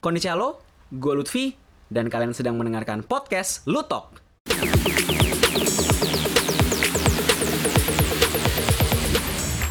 Konnichiwa, gue Lutfi, dan kalian sedang mendengarkan podcast Lutok.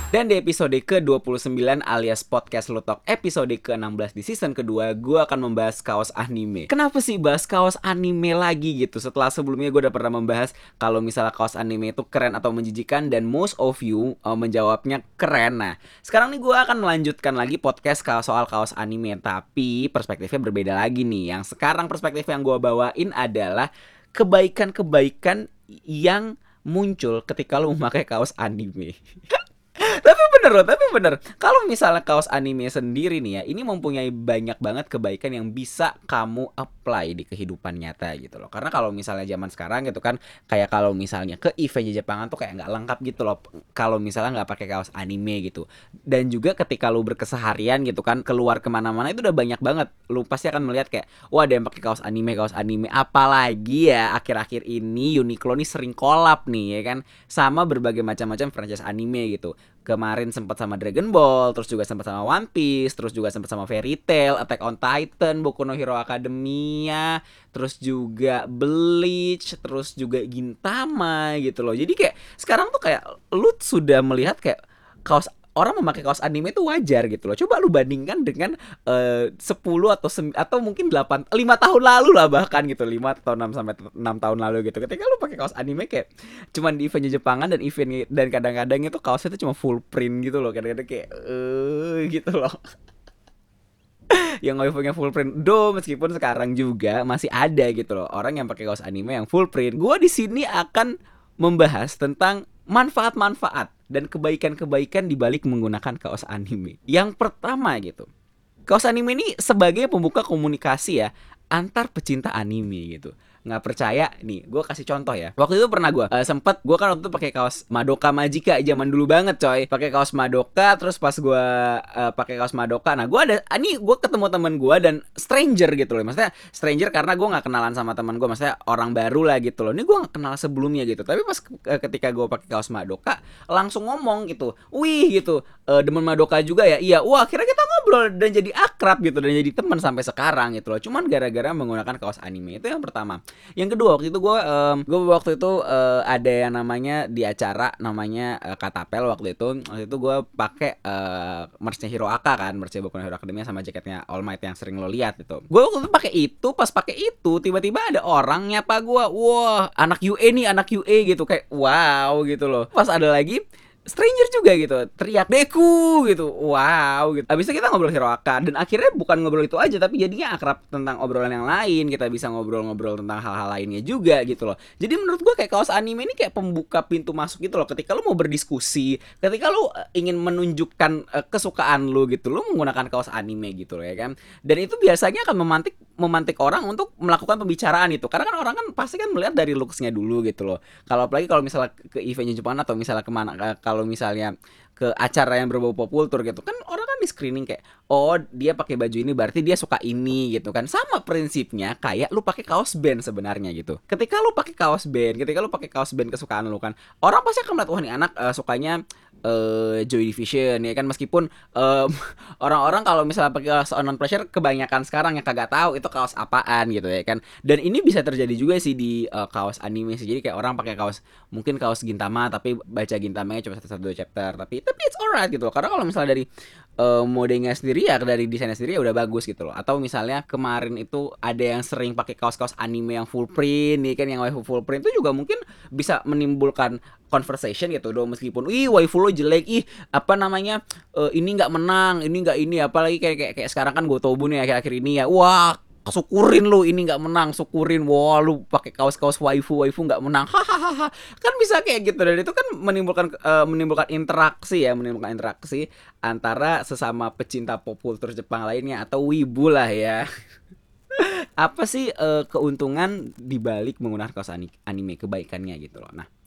Dan di episode ke-29 alias podcast Lutok episode ke-16 di season kedua Gue akan membahas kaos anime. Kenapa sih bahas kaos anime lagi gitu? Setelah sebelumnya gue udah pernah membahas Kalau misalnya kaos anime itu keren atau menjijikan Dan most of you uh, menjawabnya keren. Nah sekarang nih gue akan melanjutkan lagi podcast soal kaos anime Tapi perspektifnya berbeda lagi nih. Yang sekarang perspektif yang gue bawain adalah Kebaikan-kebaikan yang muncul ketika lo memakai kaos anime bener loh, tapi bener. Kalau misalnya kaos anime sendiri nih ya, ini mempunyai banyak banget kebaikan yang bisa kamu apply di kehidupan nyata gitu loh. Karena kalau misalnya zaman sekarang gitu kan, kayak kalau misalnya ke event Jepangan tuh kayak nggak lengkap gitu loh. Kalau misalnya nggak pakai kaos anime gitu. Dan juga ketika lu berkeseharian gitu kan, keluar ke mana-mana itu udah banyak banget. Lu pasti akan melihat kayak, wah ada yang pakai kaos anime, kaos anime. Apalagi ya akhir-akhir ini Uniqlo nih sering collab nih ya kan, sama berbagai macam-macam franchise anime gitu kemarin sempat sama Dragon Ball, terus juga sempat sama One Piece, terus juga sempat sama Fairy Tail, Attack on Titan, Boku no Hero Academia, terus juga Bleach, terus juga Gintama gitu loh. Jadi kayak sekarang tuh kayak lu sudah melihat kayak kaos orang memakai kaos anime itu wajar gitu loh. Coba lu bandingkan dengan eh, uh, 10 atau atau mungkin 8 5 tahun lalu lah bahkan gitu. 5 atau 6 sampai 6 tahun lalu gitu. Ketika lu pakai kaos anime kayak cuman di event Jepangan dan event dan kadang-kadang itu kaosnya itu cuma full print gitu loh. Kadang-kadang kayak eh gitu loh. yang waifunya full print do meskipun sekarang juga masih ada gitu loh orang yang pakai kaos anime yang full print gue di sini akan membahas tentang manfaat-manfaat dan kebaikan-kebaikan di balik menggunakan kaos anime. Yang pertama gitu. Kaos anime ini sebagai pembuka komunikasi ya antar pecinta anime gitu nggak percaya nih gue kasih contoh ya. Waktu itu pernah gue uh, sempet gue kan waktu itu pakai kaos Madoka Magica zaman dulu banget coy. Pakai kaos Madoka terus pas gue uh, pakai kaos Madoka. Nah gue ada ah, ini gue ketemu teman gue dan stranger gitu loh. Maksudnya stranger karena gue nggak kenalan sama teman gue maksudnya orang baru lah gitu loh. Ini gue nggak kenal sebelumnya gitu. Tapi pas uh, ketika gue pakai kaos Madoka langsung ngomong gitu. Wih gitu. Uh, demen Madoka juga ya? Iya. Wah kira kita ngobrol dan jadi akrab gitu dan jadi teman sampai sekarang gitu loh. Cuman gara-gara menggunakan kaos anime itu yang pertama yang kedua waktu itu gue um, gue waktu itu uh, ada yang namanya di acara namanya uh, Katapel waktu itu. Waktu itu gue pakai uh, merchnya Aka kan merchnya Boku no Hero Academia sama jaketnya All Might yang sering lo lihat itu gue waktu itu pakai itu pas pakai itu tiba-tiba ada orang nyapa gue wah anak UE nih anak UE gitu. Kayak wow gitu loh. Pas ada lagi stranger juga gitu teriak deku gitu wow gitu. Habisnya kita ngobrol Hiroaka dan akhirnya bukan ngobrol itu aja tapi jadinya akrab tentang obrolan yang lain kita bisa ngobrol-ngobrol tentang hal-hal lainnya juga gitu loh. Jadi menurut gua kayak kaos anime ini kayak pembuka pintu masuk gitu loh. Ketika lu mau berdiskusi ketika lu eh, ingin menunjukkan uh, kesukaan lu gitu lu menggunakan kaos anime gitu loh ya kan? Dan itu biasanya akan memantik memantik orang untuk melakukan pembicaraan itu. Karena kan orang kan pasti kan melihat dari looksnya dulu gitu loh. Kalau apalagi kalau misalnya ke eventnya Jepang atau misalnya ke mana kalau kalau misalnya ke acara yang berbau pop culture gitu kan orang kan di screening kayak oh dia pakai baju ini berarti dia suka ini gitu kan. Sama prinsipnya kayak lu pakai kaos band sebenarnya gitu. Ketika lu pakai kaos band ketika lu pakai kaos band kesukaan lu kan orang pasti akan melihat wah nih anak uh, sukanya uh, Joy Division ya kan? Meskipun um, orang-orang kalau misalnya pakai kaos non pressure kebanyakan sekarang yang kagak tahu itu kaos apaan gitu ya kan? Dan ini bisa terjadi juga sih di uh, kaos anime sih. Jadi kayak orang pakai kaos mungkin kaos Gintama tapi baca Gintamanya cuma satu satu dua chapter. Tapi tapi it's alright gitu loh. Karena kalau misalnya dari uh, modenya sendiri ya dari desainnya sendiri ya udah bagus gitu loh. Atau misalnya kemarin itu ada yang sering pakai kaos-kaos anime yang full print nih kan? Yang full print itu juga mungkin bisa menimbulkan conversation gitu dong meskipun ih waifu lo jelek ih apa namanya uh, ini nggak menang ini nggak ini apalagi kayak kayak, kayak sekarang kan gue tobu nih akhir-akhir ini ya wah syukurin lu ini nggak menang syukurin wah lu pakai kaos-kaos waifu waifu nggak menang. Hahaha kan bisa kayak gitu dan itu kan menimbulkan uh, menimbulkan interaksi ya menimbulkan interaksi antara sesama pecinta pop culture Jepang lainnya atau wibu lah ya. Apa sih uh, keuntungan dibalik menggunakan kaos anime kebaikannya gitu loh. Nah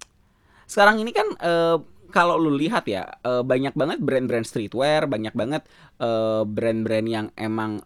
sekarang ini kan uh, kalau lu lihat ya uh, banyak banget brand-brand streetwear, banyak banget uh, brand-brand yang emang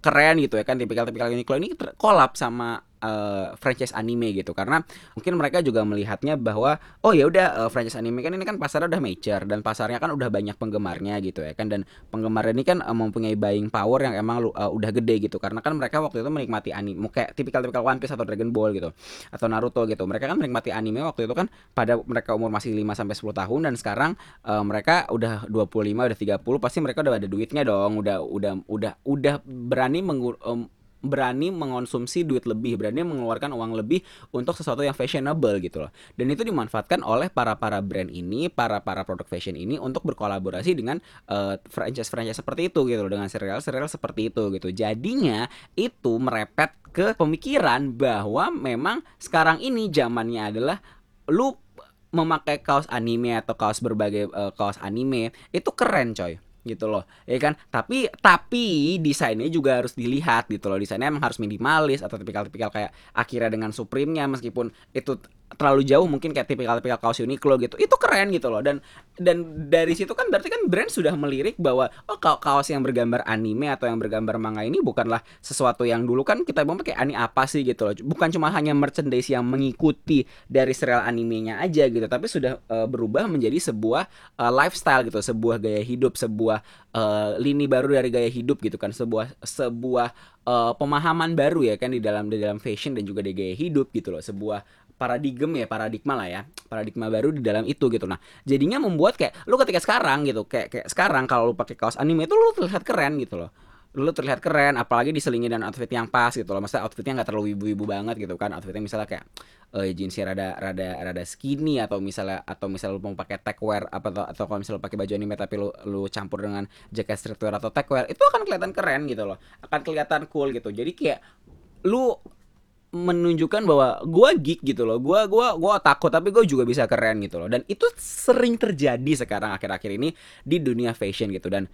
keren gitu ya kan tipikal-tipikal Uniqlo ini collab sama uh, franchise anime gitu. Karena mungkin mereka juga melihatnya bahwa oh ya udah uh, franchise anime kan ini kan pasarnya udah mature dan pasarnya kan udah banyak penggemarnya gitu ya kan. Dan penggemar ini kan uh, mempunyai buying power yang emang uh, udah gede gitu. Karena kan mereka waktu itu menikmati anime kayak tipikal-tipikal One Piece atau Dragon Ball gitu atau Naruto gitu. Mereka kan menikmati anime waktu itu kan pada mereka umur masih 5 sampai 10 tahun dan sekarang uh, mereka udah 25 udah 30 pasti mereka udah ada duitnya dong. Udah udah udah udah berani mengur um, berani mengonsumsi duit lebih, berani mengeluarkan uang lebih untuk sesuatu yang fashionable gitu loh. Dan itu dimanfaatkan oleh para para brand ini, para para produk fashion ini untuk berkolaborasi dengan uh, franchise-franchise seperti itu gitu loh, dengan serial-serial seperti itu gitu. Jadinya itu merepet ke pemikiran bahwa memang sekarang ini zamannya adalah lu memakai kaos anime atau kaos berbagai uh, kaos anime itu keren coy gitu loh ya kan? Tapi tapi desainnya juga harus dilihat gitu loh. Desainnya emang harus minimalis atau tipikal-tipikal kayak akhirnya dengan Supreme-nya meskipun itu terlalu jauh mungkin kayak tipikal-tipikal kaos Uniqlo gitu. Itu keren gitu loh. Dan dan dari situ kan berarti kan brand sudah melirik bahwa oh kaos yang bergambar anime atau yang bergambar manga ini bukanlah sesuatu yang dulu kan kita mau pakai ani apa sih gitu loh. Bukan cuma hanya merchandise yang mengikuti dari serial animenya aja gitu tapi sudah uh, berubah menjadi sebuah uh, lifestyle gitu sebuah gaya hidup sebuah uh, lini baru dari gaya hidup gitu kan. Sebuah sebuah uh, pemahaman baru ya kan di dalam di dalam fashion dan juga di gaya hidup gitu loh. Sebuah paradigma ya paradigma lah ya. Paradigma baru di dalam itu gitu. Nah jadinya membuat kayak lu ketika sekarang gitu kayak kayak sekarang kalau lu pakai kaos anime itu lu terlihat keren gitu loh. Lu terlihat keren apalagi diselingi dengan outfit yang pas gitu loh. Masa outfitnya nggak terlalu ibu-ibu banget gitu kan. Outfitnya misalnya kayak uh, jeansnya rada rada rada skinny atau misalnya atau misalnya lu mau pakai techwear apa atau, atau kalau misalnya lu pakai baju anime tapi lu lu campur dengan jaket streetwear atau techwear itu akan kelihatan keren gitu loh. Akan kelihatan cool gitu. Jadi kayak lu menunjukkan bahwa gue geek gitu loh. Gue gua gua takut tapi gue juga bisa keren gitu loh. Dan itu sering terjadi sekarang akhir-akhir ini di dunia fashion gitu. Dan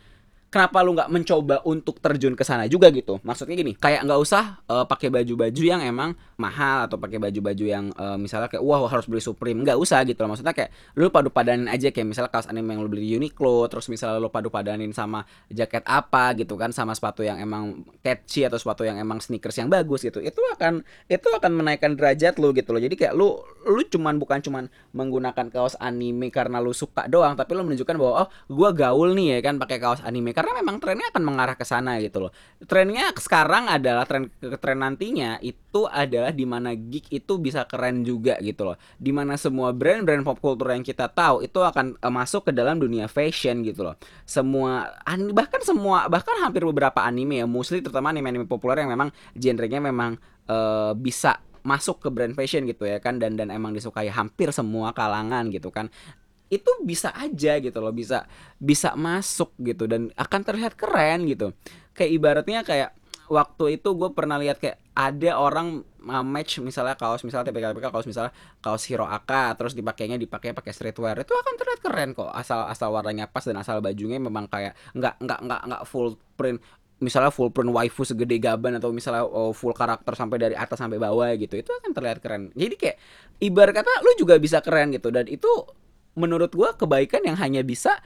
kenapa lu nggak mencoba untuk terjun ke sana juga gitu? Maksudnya gini kayak nggak usah uh, pakai baju-baju yang emang mahal atau pakai baju-baju yang uh, misalnya kayak wah harus beli Supreme. Nggak usah gitu loh. Maksudnya kayak lu padu padanin aja kayak misalnya kaos anime yang lu beli di Uniqlo terus misalnya lu padu padanin sama jaket apa gitu kan sama sepatu yang emang catchy atau sepatu yang emang sneakers yang bagus gitu itu akan itu akan menaikkan derajat lu gitu loh. Jadi kayak lu lu cuman bukan cuman menggunakan kaos anime karena lu suka doang tapi lu menunjukkan bahwa oh gua gaul nih ya kan pakai kaos anime karena memang trennya akan mengarah ke sana gitu loh. Trennya sekarang adalah tren tren nantinya itu adalah di mana geek itu bisa keren juga gitu loh. Di mana semua brand-brand pop culture yang kita tahu itu akan uh, masuk ke dalam dunia fashion gitu loh. Semua bahkan semua bahkan hampir beberapa anime ya, mostly terutama anime-anime populer yang memang genrenya memang uh, bisa masuk ke brand fashion gitu ya kan dan dan emang disukai hampir semua kalangan gitu kan itu bisa aja gitu loh bisa bisa masuk gitu dan akan terlihat keren gitu. Kayak ibaratnya kayak waktu itu gue pernah lihat kayak ada orang match misalnya kaos misalnya TPK kaos misalnya kaos Hero Aka terus dipakainya dipakai pakai streetwear itu akan terlihat keren kok asal asal warnanya pas dan asal bajunya memang kayak nggak nggak nggak nggak full print misalnya full print waifu segede gaban atau misalnya oh, full karakter sampai dari atas sampai bawah gitu itu akan terlihat keren. Jadi kayak ibarat kata lu juga bisa keren gitu dan itu menurut gue kebaikan yang hanya bisa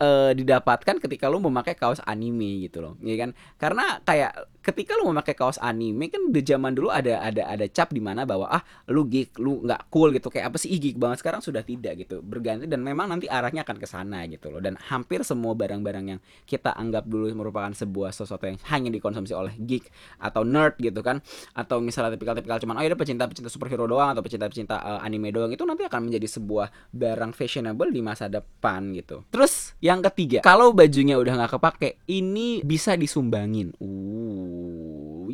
uh, didapatkan ketika lu memakai kaos anime gitu loh, ya kan? Karena kayak ketika lu memakai kaos anime kan di zaman dulu ada ada ada cap di mana bahwa ah lu geek, lu nggak cool gitu kayak apa sih geek banget sekarang sudah tidak gitu. Berganti dan memang nanti arahnya akan ke sana gitu loh. Dan hampir semua barang-barang yang kita anggap dulu merupakan sebuah sesuatu yang hanya dikonsumsi oleh geek atau nerd gitu kan atau misalnya tipikal-tipikal cuman oh ya pecinta-pecinta superhero doang atau pecinta-pecinta uh, anime doang itu nanti akan menjadi sebuah barang fashionable di masa depan gitu. Terus yang ketiga, kalau bajunya udah nggak kepake, ini bisa disumbangin. Uh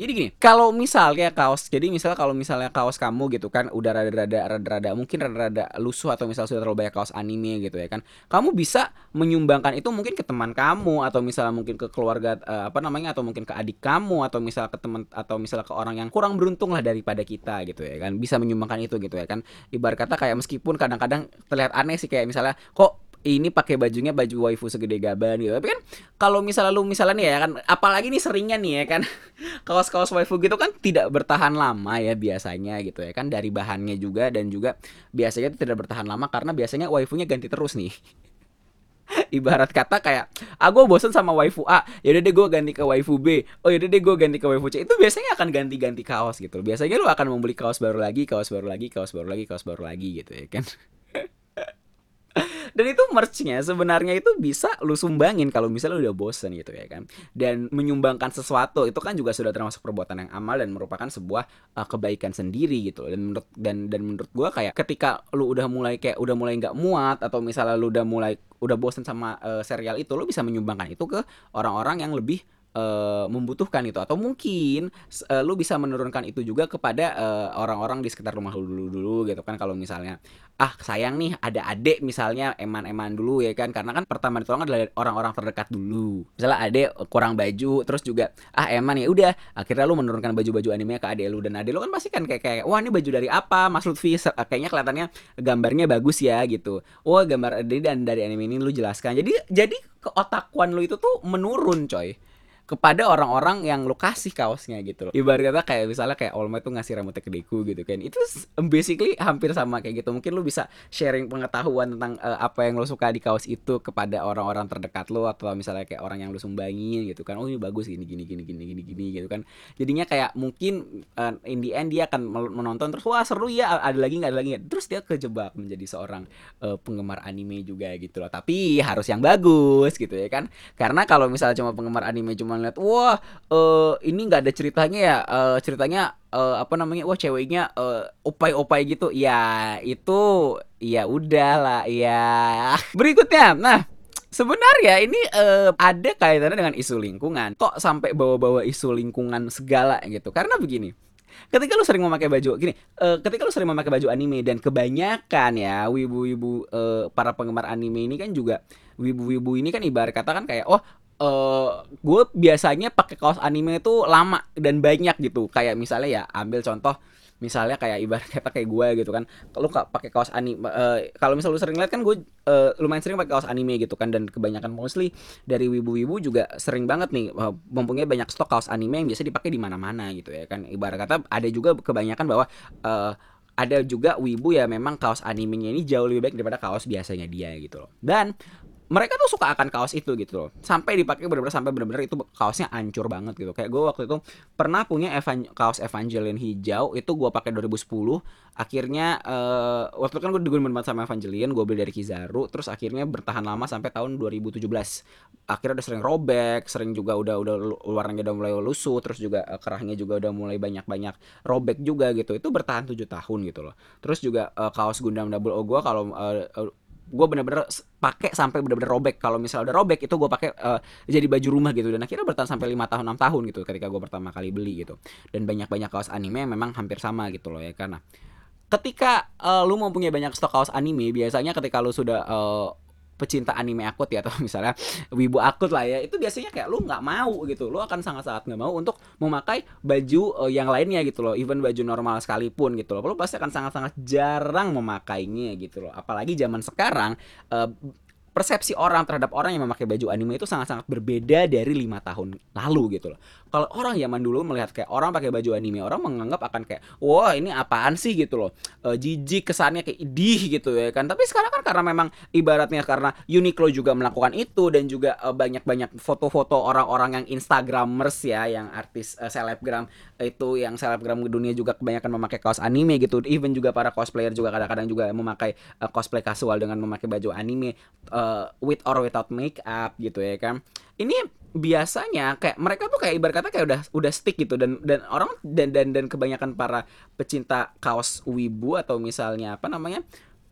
jadi gini, kalau misalnya kaos, jadi misalnya kalau misalnya kaos kamu gitu kan udah rada-rada rada-rada mungkin rada-rada lusuh atau misalnya sudah terlalu banyak kaos anime gitu ya kan. Kamu bisa menyumbangkan itu mungkin ke teman kamu atau misalnya mungkin ke keluarga uh, apa namanya atau mungkin ke adik kamu atau misalnya ke teman atau misalnya ke orang yang kurang beruntung lah daripada kita gitu ya kan. Bisa menyumbangkan itu gitu ya kan. Ibarat kata kayak meskipun kadang-kadang terlihat aneh sih kayak misalnya kok ini pakai bajunya baju waifu segede gaban gitu. Tapi kan kalau misalnya lu misalnya nih ya kan apalagi nih seringnya nih ya kan kaos-kaos waifu gitu kan tidak bertahan lama ya biasanya gitu ya kan dari bahannya juga dan juga biasanya tidak bertahan lama karena biasanya waifunya ganti terus nih. ibarat kata kayak ah gue bosen sama waifu A yaudah deh gue ganti ke waifu B oh yaudah deh gue ganti ke waifu C itu biasanya akan ganti-ganti kaos gitu biasanya lu akan membeli kaos baru lagi kaos baru lagi kaos baru lagi kaos baru lagi gitu ya kan dan itu merchnya sebenarnya itu bisa lu sumbangin kalau misalnya lu udah bosen gitu ya kan. Dan menyumbangkan sesuatu itu kan juga sudah termasuk perbuatan yang amal dan merupakan sebuah uh, kebaikan sendiri gitu dan menurut dan dan menurut gua kayak ketika lu udah mulai kayak udah mulai nggak muat atau misalnya lu udah mulai udah bosen sama uh, serial itu lu bisa menyumbangkan itu ke orang-orang yang lebih uh, membutuhkan itu atau mungkin uh, lu bisa menurunkan itu juga kepada orang-orang uh, di sekitar rumah lu dulu dulu gitu kan. Kalau misalnya ah sayang nih ada adik misalnya eman-eman dulu ya kan. Karena kan pertama ditolong adalah orang-orang terdekat dulu. Misalnya adik kurang baju terus juga ah eman ya udah. Akhirnya lu menurunkan baju-baju anime ke adik lu dan adik lu kan pasti kan kayak kayak wah ini baju dari apa? Mas Lutfi kayaknya kelihatannya gambarnya bagus ya gitu. Wah gambar dan dari anime ini lu jelaskan. Jadi jadi keotakuan lu itu tuh menurun coy kepada orang-orang yang lu kasih kaosnya gitu loh. Ibaratnya kayak misalnya kayak All Might tuh ngasih rambutnya ke Deku gitu kan. Itu basically hampir sama kayak gitu. Mungkin lu bisa sharing pengetahuan tentang uh, apa yang lu suka di kaos itu kepada orang-orang terdekat lu atau misalnya kayak orang yang lu sumbangin gitu kan. Oh ini bagus gini gini gini gini gini gini gitu kan. Jadinya kayak mungkin uh, in the end dia akan menonton terus wah seru ya ada lagi nggak ada lagi terus dia kejebak menjadi seorang uh, penggemar anime juga gitu loh. Tapi harus yang bagus gitu ya kan. Karena kalau misalnya cuma penggemar anime cuma lihat wah uh, ini nggak ada ceritanya ya uh, ceritanya uh, apa namanya wah ceweknya uh, opai-opai gitu ya itu ya udahlah ya berikutnya nah Sebenarnya ini uh, ada kaitannya dengan isu lingkungan. Kok sampai bawa-bawa isu lingkungan segala gitu? Karena begini, ketika lu sering memakai baju gini, uh, ketika lu sering memakai baju anime dan kebanyakan ya wibu-wibu uh, para penggemar anime ini kan juga wibu-wibu ini kan ibarat kata kan kayak oh uh, eh, gue biasanya pakai kaos anime itu lama dan banyak gitu. Kayak misalnya ya ambil contoh misalnya kayak ibarat kata kayak gue gitu kan. Kalau pakai kaos anime uh, kalau misalnya lu sering lihat kan gue uh, lumayan sering pakai kaos anime gitu kan. Dan kebanyakan mostly dari wibu-wibu juga sering banget nih. Mempunyai banyak stok kaos anime yang biasa dipakai di mana-mana gitu ya kan. Ibarat kata ada juga kebanyakan bahwa uh, ada juga wibu ya memang kaos animenya ini jauh lebih baik daripada kaos biasanya dia gitu loh. Dan mereka tuh suka akan kaos itu gitu loh. Sampai dipakai benar-benar sampai benar-benar itu kaosnya hancur banget gitu. Kayak gue waktu itu pernah punya evan kaos Evangelion hijau itu gue pakai 2010 akhirnya uh, waktu itu kan gue digulung banget sama Evangelion gue beli dari Kizaru. Terus akhirnya bertahan lama sampai tahun 2017 akhirnya udah sering robek sering juga udah udah warnanya udah mulai lusuh terus juga uh, kerahnya juga udah mulai banyak-banyak robek juga gitu. Itu bertahan tujuh tahun gitu loh. Terus juga uh, kaos Gundam Double O gue kalau uh, gue bener-bener pakai sampai bener-bener robek. Kalau misalnya udah robek itu gue pakai uh, jadi baju rumah gitu. Dan akhirnya bertahan sampai lima tahun enam tahun gitu ketika gue pertama kali beli gitu. Dan banyak-banyak kaos anime memang hampir sama gitu loh ya karena ketika uh, lu mempunyai banyak stok kaos anime biasanya ketika lu sudah uh, pecinta anime akut ya atau misalnya wibu akut lah ya itu biasanya kayak lu nggak mau gitu. Lu akan sangat-sangat nggak mau untuk memakai baju uh, yang lainnya gitu loh even baju normal sekalipun gitu loh. Lu pasti akan sangat-sangat jarang memakainya gitu loh. Apalagi zaman sekarang uh, persepsi orang terhadap orang yang memakai baju anime itu sangat-sangat berbeda dari lima tahun lalu gitu loh. Kalau orang zaman dulu melihat kayak orang pakai baju anime, orang menganggap akan kayak, wah ini apaan sih gitu loh, e, jijik kesannya kayak idih gitu ya kan. Tapi sekarang kan karena memang ibaratnya karena Uniqlo juga melakukan itu dan juga e, banyak-banyak foto-foto orang-orang yang Instagramers ya, yang artis e, selebgram itu yang selebgram dunia juga kebanyakan memakai kaos anime gitu. Even juga para cosplayer juga kadang-kadang juga memakai e, cosplay kasual dengan memakai baju anime. E, uh, with or without makeup gitu ya kan. Ini biasanya kayak mereka tuh kayak ibarat kata kayak udah udah stick gitu dan dan orang dan dan dan kebanyakan para pecinta kaos wibu atau misalnya apa namanya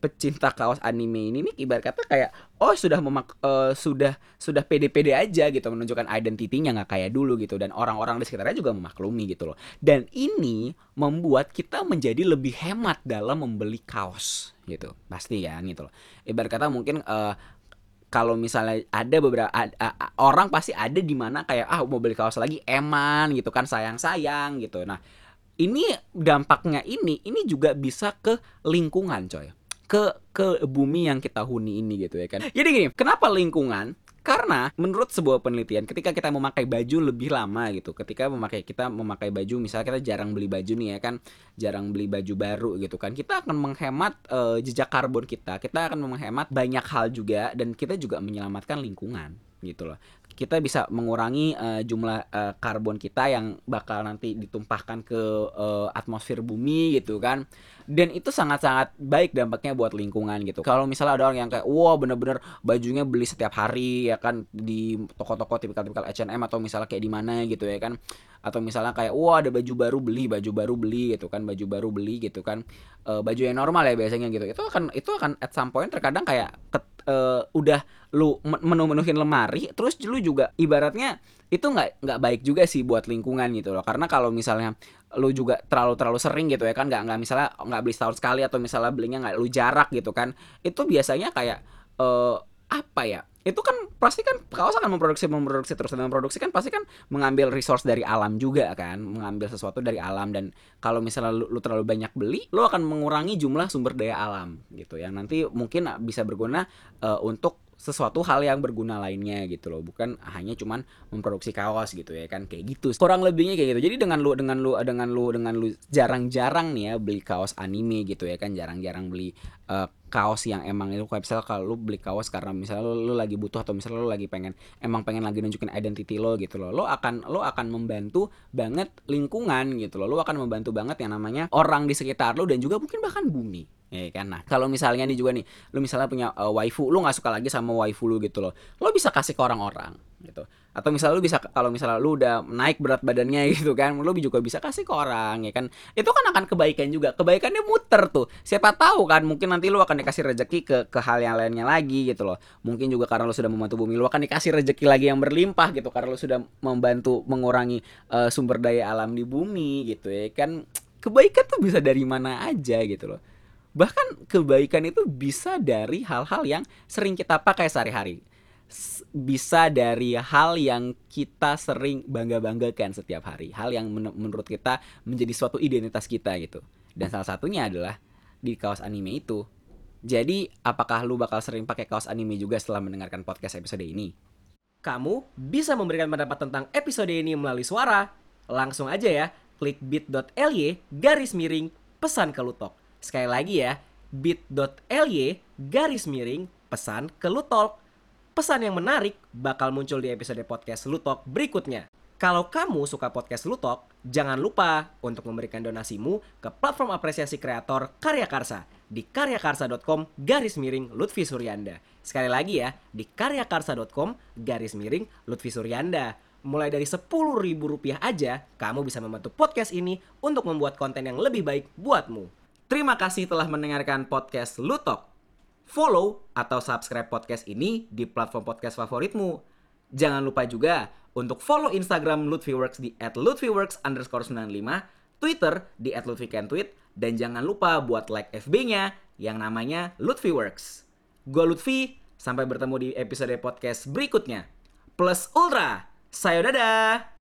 pecinta kaos anime ini nih ibarat kata kayak oh sudah memak uh, sudah sudah pede-pede aja gitu menunjukkan identitinya nggak kayak dulu gitu. Dan orang-orang di sekitarnya juga memaklumi gitu loh. Dan ini membuat kita menjadi lebih hemat dalam membeli kaos gitu. Pasti ya gitu loh. Ibarat kata mungkin uh, kalau misalnya ada beberapa a, a, a, orang pasti ada di mana kayak ah mau beli kaos lagi eman gitu kan sayang-sayang gitu. Nah, ini dampaknya ini ini juga bisa ke lingkungan coy. Ke ke bumi yang kita huni ini gitu ya kan. Jadi gini, kenapa lingkungan Karena menurut sebuah penelitian ketika kita memakai baju lebih lama gitu, ketika memakai kita memakai baju misalnya kita jarang beli baju nih ya kan, jarang beli baju baru gitu kan, kita akan menghemat uh, jejak karbon kita, kita akan menghemat banyak hal juga dan kita juga menyelamatkan lingkungan gitu loh kita bisa mengurangi uh, jumlah uh, karbon kita yang bakal nanti ditumpahkan ke uh, atmosfer bumi gitu kan. Dan itu sangat-sangat baik dampaknya buat lingkungan gitu. Kalau misalnya ada orang yang kayak wah bener-bener bajunya beli setiap hari ya kan di toko-toko tipikal-tipikal H&M atau misalnya kayak di mana gitu ya kan. Atau misalnya kayak wah ada baju baru beli baju baru beli gitu kan baju baru beli gitu kan. Uh, baju yang normal ya biasanya gitu. Itu akan itu akan at some point terkadang kayak uh, udah lu menu-menuhin lemari terus lu juga ibaratnya itu nggak nggak baik juga sih buat lingkungan gitu loh. Karena kalau misalnya lu juga terlalu terlalu sering gitu ya kan nggak nggak misalnya nggak beli setahun sekali atau misalnya belinya nggak lu jarak gitu kan itu biasanya kayak uh, apa ya itu kan pasti kan kaos akan memproduksi memproduksi terus. Dan memproduksi kan pasti kan mengambil resource dari alam juga kan. Mengambil sesuatu dari alam. Dan kalau misalnya lu, lu terlalu banyak beli lu akan mengurangi jumlah sumber daya alam gitu yang nanti mungkin bisa berguna uh, untuk sesuatu hal yang berguna lainnya gitu loh. Bukan hanya cuman memproduksi kaos gitu ya kan. Kayak gitu. Kurang lebihnya kayak gitu. Jadi dengan lu dengan lu dengan lu dengan lu jarang-jarang nih ya beli kaos anime gitu ya kan. Jarang-jarang beli uh, kaos yang emang itu kayak misalnya kalau lu beli kaos karena misalnya lu, lu lagi butuh atau misalnya lu lagi pengen emang pengen lagi nunjukin identity lo gitu loh lo akan lo akan membantu banget lingkungan gitu loh lo akan membantu banget yang namanya orang di sekitar lo dan juga mungkin bahkan bumi ya kan? Nah kalau misalnya nih juga nih lu misalnya punya uh, waifu lu nggak suka lagi sama waifu lu gitu loh lo bisa kasih ke orang-orang gitu atau misalnya lu bisa kalau misalnya lu udah naik berat badannya gitu kan lu juga bisa kasih ke orang ya kan? Itu kan akan kebaikan juga. Kebaikannya muter tuh. Siapa tahu kan mungkin nanti lu akan dikasih rezeki ke ke hal yang lainnya lagi gitu loh. Mungkin juga karena lu sudah membantu bumi lu akan dikasih rezeki lagi yang berlimpah gitu karena lu sudah membantu mengurangi uh, sumber daya alam di bumi gitu ya kan? Kebaikan tuh bisa dari mana aja gitu loh. Bahkan kebaikan itu bisa dari hal-hal yang sering kita pakai sehari-hari. Bisa dari hal yang kita sering bangga-banggakan setiap hari. Hal yang men menurut kita menjadi suatu identitas kita gitu. Dan salah satunya adalah di kaos anime itu. Jadi, apakah lu bakal sering pakai kaos anime juga setelah mendengarkan podcast episode ini? Kamu bisa memberikan pendapat tentang episode ini melalui suara. Langsung aja ya, klik bit.ly garis miring pesan ke Lutok. Sekali lagi ya, bit.ly garis miring pesan ke Lutalk. Pesan yang menarik bakal muncul di episode podcast Lutalk berikutnya. Kalau kamu suka podcast Lutalk, jangan lupa untuk memberikan donasimu ke platform apresiasi kreator Karya Karsa di karyakarsa.com garis miring Lutfi Suryanda. Sekali lagi ya, di karyakarsa.com garis miring Lutfi Suryanda. Mulai dari ribu rupiah aja, kamu bisa membantu podcast ini untuk membuat konten yang lebih baik buatmu. Terima kasih telah mendengarkan podcast Lutok. Follow atau subscribe podcast ini di platform podcast favoritmu. Jangan lupa juga untuk follow Instagram Lutfiworks di @lutfiworks underscore 95, Twitter di @lutfikentweet, dan jangan lupa buat like FB-nya yang namanya Lutfiworks. Gue Lutfi, sampai bertemu di episode podcast berikutnya. Plus Ultra, sayo dadah!